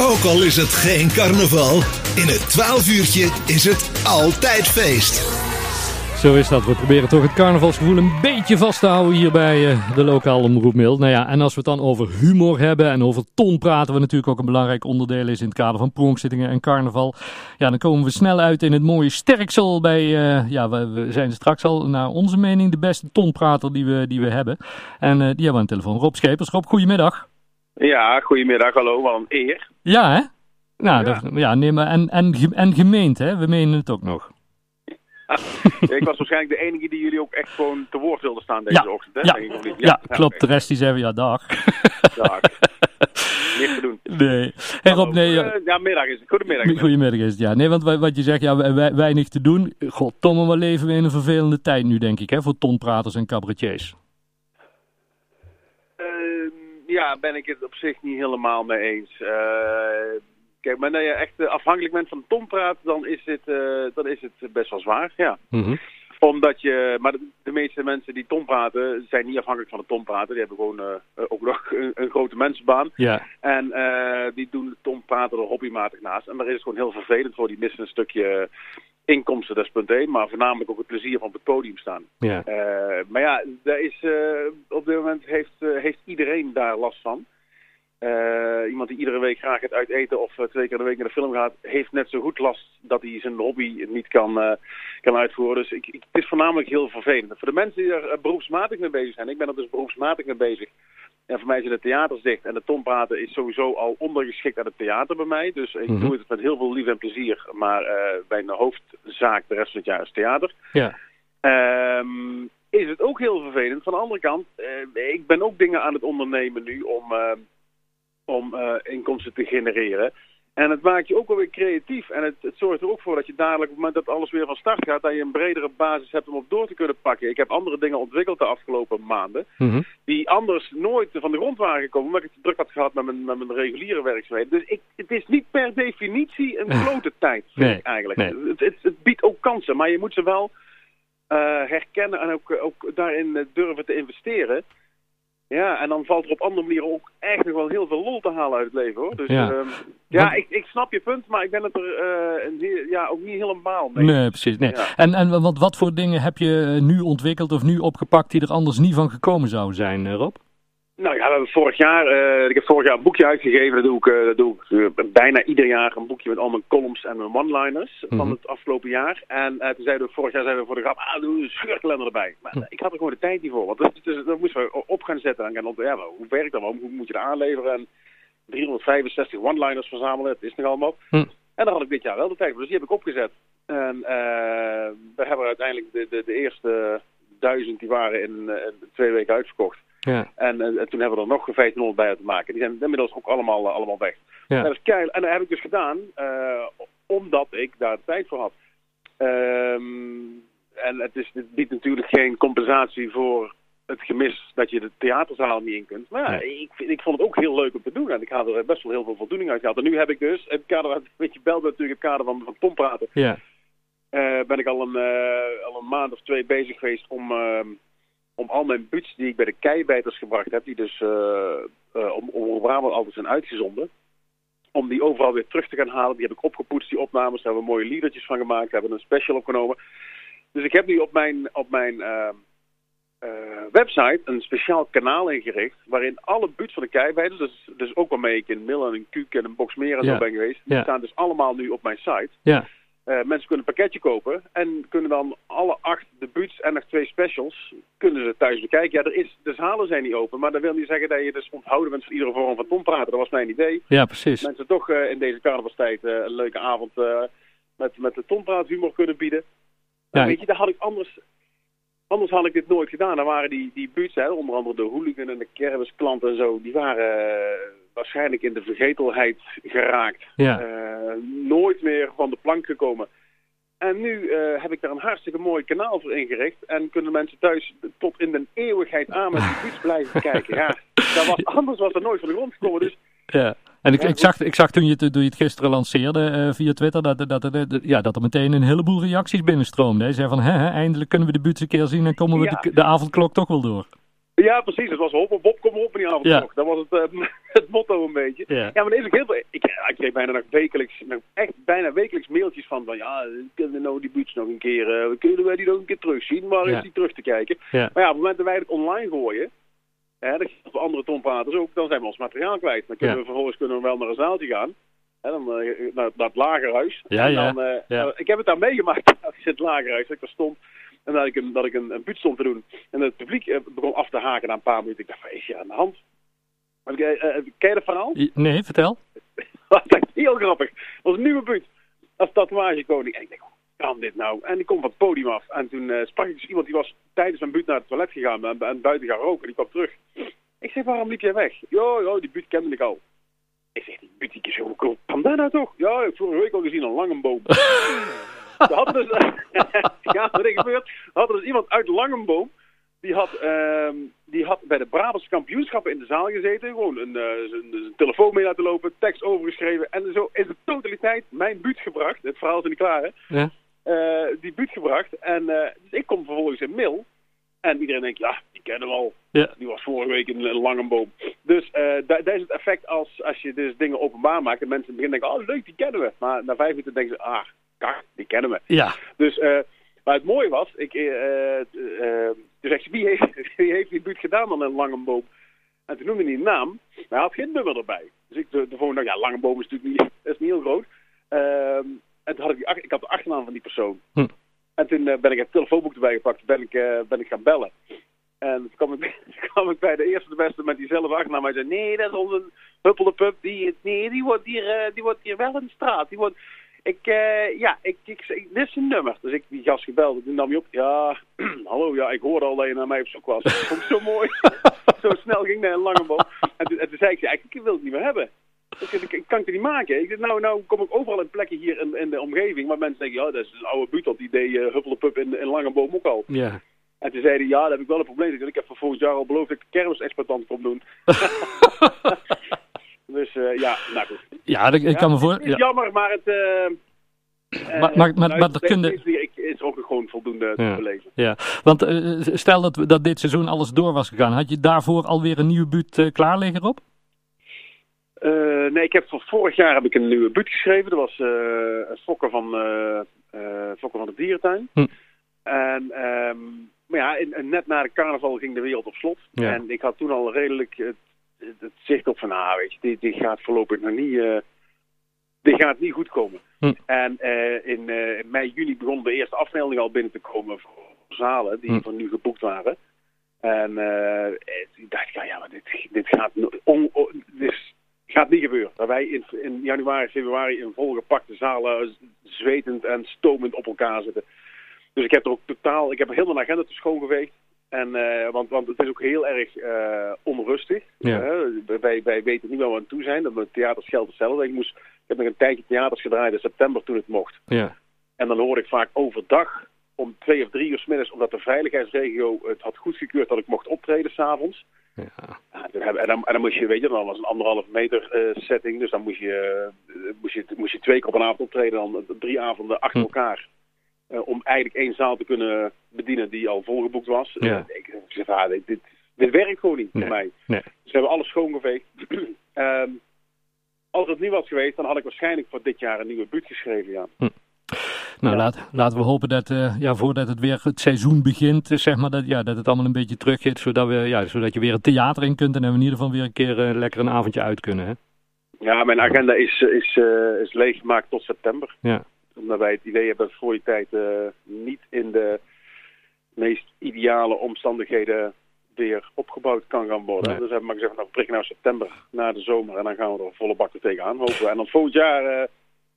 Ook al is het geen carnaval, in het 12 uurtje is het altijd feest. Zo is dat. We proberen toch het carnavalsgevoel een beetje vast te houden hier bij uh, de lokale omroepmail. Nou ja, en als we het dan over humor hebben en over ton praten, wat natuurlijk ook een belangrijk onderdeel is in het kader van pronkzittingen en carnaval. Ja, dan komen we snel uit in het mooie Sterksel bij, uh, ja, we, zijn straks al naar onze mening de beste tonprater die we, die we hebben. En uh, die hebben we aan de telefoon. Rob Schepers. Rob, goedemiddag. Ja, goedemiddag. Hallo, wat een eer. Ja, hè? Nou, ja, dat, ja nee, maar en, en, en gemeend, hè? We menen het ook nog. ik was waarschijnlijk de enige die jullie ook echt gewoon te woord wilde staan deze ja, ochtend. Hè? Ja, ja, ja, ja, klopt. De rest die zeggen ja, dag. Dag. Niks te doen. Nee. Hey Rob, nee. Uh, ja, middag is het. Goedemiddag. Is het. Goedemiddag is het, ja. Nee, want wat je zegt, ja, weinig te doen. God, Tom, maar leven we in een vervelende tijd nu, denk ik, hè, voor tonpraters en cabaretiers. Ja, ben ik het op zich niet helemaal mee eens. Uh, Kijk, maar als je echt afhankelijk bent van tonpraat, dan is het, uh, dan is het best wel zwaar, ja. Mm -hmm. Omdat je, maar de, de, meeste mensen die tonpraten, zijn niet afhankelijk van het tonpraten. Die hebben gewoon uh, ook nog een, een, grote mensenbaan. Ja. En uh, die doen het tonpraten er hobbymatig naast. En daar is het gewoon heel vervelend voor. Die missen een stukje inkomsten, dat is punt 1. Maar voornamelijk ook het plezier van op het podium staan. Ja. maar ja, daar is, op dit moment heeft, heeft iedereen daar last van. Uh, iemand die iedere week graag gaat uiteten of twee keer de week naar de film gaat, heeft net zo goed last dat hij zijn hobby niet kan, uh, kan uitvoeren. Dus ik, ik, het is voornamelijk heel vervelend. Voor de mensen die er beroepsmatig mee bezig zijn, ik ben er dus beroepsmatig mee bezig. En voor mij zijn de theaters dicht en de tonpraten is sowieso al ondergeschikt aan het theater bij mij. Dus ik Mhm. mm -hmm. doe het met heel veel liefde en plezier. Maar bij mijn hoofdzaak de rest van het jaar is theater. Ja. Um, is het ook heel vervelend. Van de andere kant, ik ben ook dingen aan het ondernemen nu om om uh, inkomsten te genereren. En het maakt je ook wel weer creatief. En het, het, zorgt er ook voor dat je dadelijk, op het moment dat alles weer van start gaat, dat je een bredere basis hebt om op door te kunnen pakken. Ik heb andere dingen ontwikkeld de afgelopen maanden, mm -hmm. die anders nooit van de grond waren gekomen, omdat ik het druk had gehad met mijn, met mijn reguliere werkzaamheden. Dus ik, het is niet per definitie een grote tijd, vind nee, ik eigenlijk. Nee. Het, het, het, biedt ook kansen, maar je moet ze wel uh, herkennen en ook, ook daarin durven te investeren. Ja, en dan valt er op andere manieren ook echt nog wel heel veel lol te halen uit het leven hoor. Dus ja, um, ja ik, ik snap je punt, maar ik ben het er uh, ja, ook niet helemaal mee. Nee, precies. Nee. Ja. En, en wat, wat voor dingen heb je nu ontwikkeld of nu opgepakt die er anders niet van gekomen zouden zijn, uh, Rob? Nou ja, we hebben vorig jaar, uh, ik heb vorig jaar een boekje uitgegeven. Dat doe ik, uh, dat doe ik uh, bijna ieder jaar een boekje met al mijn columns en mijn one-liners mm -hmm. van het afgelopen jaar. En toen zeiden we vorig jaar zeiden we voor de grap, ah, doe een scheurkalender erbij. Maar hm. ik had er gewoon de tijd niet voor. Want dat, dus, dat moesten we op gaan zetten en gaan op, ja, hoe werkt dat? Hoe moet je dat aanleveren? En 365 one-liners verzamelen, het is nog allemaal. Hm. En daar had ik dit jaar wel de tijd voor. Dus die heb ik opgezet. En we hebben uiteindelijk de, de, de eerste duizend, die waren in, in twee weken uitverkocht. Ja. En, en, toen hebben we er nog 1500 bij te maken. Die zijn inmiddels ook allemaal, uh, allemaal weg. Ja. Dat is keil. En dat heb ik dus gedaan uh, omdat ik daar de tijd voor had. Um, en het, is, het biedt natuurlijk geen compensatie voor het gemis dat je de theaterzaal niet in kunt. Maar ja, ik, vind- ik vond het ook heel leuk om te doen. En ik had er best wel heel veel voldoening uit gehad. En nu heb ik dus, in het kader, een beetje belde natuurlijk het kader van, van Tom praten. Ja. eh, ben ik al een, eh, al een maand of twee bezig geweest om, ehm, om al mijn buts die ik bij de keibijters gebracht heb, die dus eh eh, om, om Brabant altijd zijn uitgezonden, om die overal weer terug te gaan halen. Die heb ik opgepoetst, die opnames. Daar hebben we mooie liedertjes van gemaakt, hebben een special opgenomen. Dus ik heb nu op mijn, op mijn eh, website een speciaal kanaal ingericht, waarin alle buts van de keibijters, dus, dus ook waarmee ik in Mil en Kuuk en in Boxmeer en Ja. zo ben geweest, die Ja. staan dus allemaal nu op mijn site. Ja. Eh, mensen kunnen een pakketje kopen en kunnen dan alle acht debuuts en nog twee specials kunnen ze thuis bekijken. Ja, er is, de zalen zijn niet open, maar dat wil niet zeggen dat je dus onthouden bent van iedere vorm van tompraten. Dat was mijn idee. ja, precies. Mensen toch eh, in deze carnavalstijd eh, een leuke avond met, met de tompraat humor kunnen bieden. Ja, weet je, dat had ik anders... Anders had ik dit nooit gedaan. Dan waren die, die buurts, hè, onder andere de hooligan en de kermisklanten en zo, die waren waarschijnlijk in de vergetelheid geraakt. Ja. Eh, nooit meer van de plank gekomen. En nu eh, heb ik daar een hartstikke mooi kanaal voor ingericht. En kunnen mensen thuis tot in de eeuwigheid aan met die buurts blijven kijken. Ja, dat was, anders was er nooit van de grond gekomen. Dus Ja. En ik, Ja, ik, zag, ik zag toen je, het- toen je het gisteren lanceerde eh, via Twitter dat, dat, dat, ja, dat er meteen een heleboel reacties binnenstroomden. Hij zei van, hè, hè, eindelijk kunnen we de buurt een keer zien en komen we Ja. de, de avondklok toch wel door. Ja, precies. Het was hop, Bob, kom op in die avond Ja. nog. Dat was het, eh, het motto een beetje. Ja. Ja, maar er is ook heel veel. Ik, ik kreeg bijna nog wekelijks, nog echt bijna wekelijks mailtjes van, van ja, kunnen we nou die buurts nog een keer, eh, kunnen wij die nog een keer terugzien? Waar Ja. is die terug te kijken? Maar ja, op het moment dat wij het online gooien, hè, dat geldt voor andere tonpraters ook, dan zijn we ons materiaal kwijt. Dan kunnen we vervolgens kunnen we wel naar een zaaltje gaan. Hè, dan, eh, naar, naar het lagerhuis. Ja, En ja. Dan, eh, Ja. eh, ik heb het daar meegemaakt, is het lagerhuis, dat ik daar stond. En dat ik een, dat ik een, een buurt stond te doen. En het publiek eh, begon af te haken na een paar minuten. Ik dacht, wat is hier aan de hand? Maar, eh, eh, ken je dat verhaal? Nee, vertel. Dat is heel grappig. Dat was een nieuwe buurt. Als tatoeagekoning. En ik denk, hoe kan dit nou? En die komt van het podium af. En toen sprak ik dus iemand die was tijdens mijn buurt naar het toilet gegaan. En, en buiten gaan roken. Die kwam terug. Ik zeg, waarom liep jij weg? Ja, ja, die buurt kende ik al. Ik zeg, die buurt, die hoe hoe kwam dat nou toch? Ja, ik heb vorige week al gezien een Langenboom. Er had dus, ja, wat er gebeurt, had er dus iemand uit Langenboom. Die had, ehm, die had bij de Brabantse kampioenschappen in de zaal gezeten. Gewoon een, eh, zijn, telefoon mee laten lopen, tekst overgeschreven. En zo in de totaliteit mijn buurt gebracht. Het verhaal is niet klaar, hè? Ja. Eh, die buurt gebracht. En eh, dus ik kom vervolgens in mail. En iedereen denkt, ja, die kennen we al. Ja. Die was vorige week in Langenboom. Dus daar is het effect als, als je dus dingen openbaar maakt. En mensen beginnen denken, oh leuk, die kennen we. Maar na vijf minuten denken ze, ah, kak, die kennen we. Ja. Dus, eh, maar het mooie was, ik, eh, eh, toen zegt ze, wie heeft, wie heeft die buurt gedaan dan een Langenboom? En toen noemde hij een naam, maar hij had geen nummer erbij. Dus ik de, de volgende dag, ja, Langenboom is natuurlijk niet, is niet heel groot. Ehm, en toen had ik, die, ik had de achternaam van die persoon. Hm. En toen ben ik het telefoonboek erbij gepakt, ben ik, ben ik gaan bellen. En toen kwam ik, kwam ik bij de eerste de beste met diezelfde achternaam. Hij zei, nee, dat is onze huppelde pup. Die, nee, die wordt, hier, die wordt hier wel in de straat. Die wordt, ik, eh, ja, ik, ik, ik- dit is een nummer. Dus ik die gast gebeld. Die nam je op. Ja, hallo, ja, ik hoorde al dat je naar mij op zoek was. Dat vond ik zo mooi. zo snel ging naar een lange boom. En toen, en toen zei ik, ja, ik, wil het niet meer hebben. Ik, ik, ik kan het niet maken. Ik zeg, nou, nou kom ik overal in plekken hier in, in de omgeving. waar mensen denken, ja, dat is een oude buurt. Die deed uh, huppelde pup in, in Langenboom ook al. Ja. En toen zei hij, ja, daar heb ik wel een probleem. Ik heb voor volgend jaar al beloofd dat ik de kermisexploitant kom doen. dus eh, ja, nou goed. Ja, ik kan me voor... Het is Ja. jammer, maar het... eh, eh, Maar- maar- maar- nou, maar dat deze- kun je- deze week is ook gewoon voldoende te Ja. beleven. Ja, want eh, stel dat, dat dit seizoen alles door was gegaan, had je daarvoor alweer een nieuwe buurt eh, klaar liggen op? Eh, nee, ik heb voor vorig jaar heb ik een nieuwe buurt geschreven. Dat was eh, een fokker van, eh, eh, fokker van de dierentuin. Hm. En, ehm, maar ja, in- net na de carnaval ging de wereld op slot. Ja. En ik had toen al redelijk het, zicht op van, ah, weet je, dit, dit gaat voorlopig nog niet, eh, dit gaat niet goed komen. Hm. En eh, in, eh, in mei, juni begonnen de eerste afmeldingen al binnen te komen voor zalen die Hm. van nu geboekt waren. En ik dacht, ja, ja maar dit, dit gaat, no- on, on- dit gaat niet gebeuren. Dat wij in, in januari, februari in volgepakte zalen zwetend en stomend op elkaar zitten. Dus ik heb er ook totaal, ik heb heel mijn agenda te schoongeveegd. En, eh, want, want het is ook heel erg eh, onrustig. Ja. Eh, wij, wij weten niet waar we aan toe zijn. Dat het theaters geldt hetzelfde. Ik, moest, ik heb nog een tijdje theaters gedraaid in september toen het mocht. Ja. En dan hoorde ik vaak overdag om twee of drie uur s middags, omdat de veiligheidsregio het had goedgekeurd dat ik mocht optreden s'avonds. ja. En, dan, en dan moest je, weet je, dan was een anderhalf meter setting. Dus dan moest je, moest, je, moest je twee keer op een avond optreden, dan drie avonden achter Hm. elkaar. Om eigenlijk één zaal te kunnen bedienen die al volgeboekt was. Ja. Eh, ik zeg, ah, dit, dit, dit werkt gewoon niet Nee. voor mij. Nee. Dus we hebben alles schoongeveegd. Ehm, als het niet was geweest, dan had ik waarschijnlijk voor dit jaar een nieuwe buurt geschreven, ja. Nou, Ja. laat, laten we hopen dat, eh, ja, voordat het weer het seizoen begint, eh, zeg maar, dat, ja, dat het allemaal een beetje teruggeeft, zodat, we, ja, zodat je weer het theater in kunt en we in ieder geval weer een keer eh, lekker een avondje uit kunnen. Hè? Ja, mijn agenda is, is, eh, is leeggemaakt tot september. Ja. Omdat wij het idee hebben dat voor die tijd eh, niet in de meest ideale omstandigheden weer opgebouwd kan gaan worden. Nee. Dus hebben we maar gezegd, nou prikken nou september na de zomer en dan gaan we er volle bak er tegenaan hopen. we. En dan volgend jaar, eh,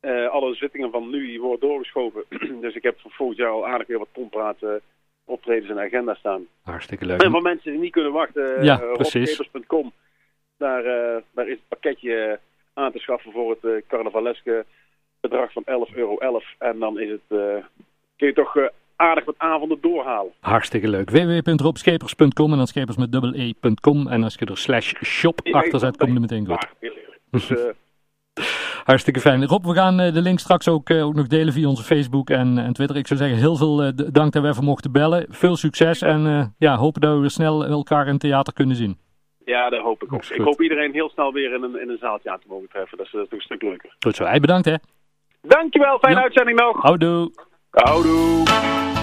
eh, alle zittingen van nu die worden doorgeschoven. dus ik heb voor volgend jaar al aardig weer wat tonpraat eh, optredens de agenda staan. Hartstikke leuk. En voor mensen die niet kunnen wachten, Ja, robkepers.com. Daar, daar is het pakketje aan te schaffen voor het carnavaleske bedrag van 11,11 euro. En dan is het, eh, kun je toch eh, aardig wat avonden doorhalen. Hartstikke leuk. www.robschepers.com en dan schepers met dubbel e.com. En als je er slash shop achter zet, kom je er meteen goed. Eerlijk. Dus, eh, Hartstikke fijn. Rob, we gaan de link straks ook, ook nog delen via onze Facebook en, en Twitter. Ik zou zeggen, heel veel dank dat we even mochten bellen. Veel succes en ja, hopen dat we weer snel elkaar in theater kunnen zien. Ja, dat hoop ik ook. Ik hoop iedereen heel snel weer in een, in een zaaltje aan te mogen treffen. Dat is, dat is een stuk leuker. Goed zo. Hij bedankt hè. Dankjewel. Fijne uitzending nog. Houdoe. Houdoe.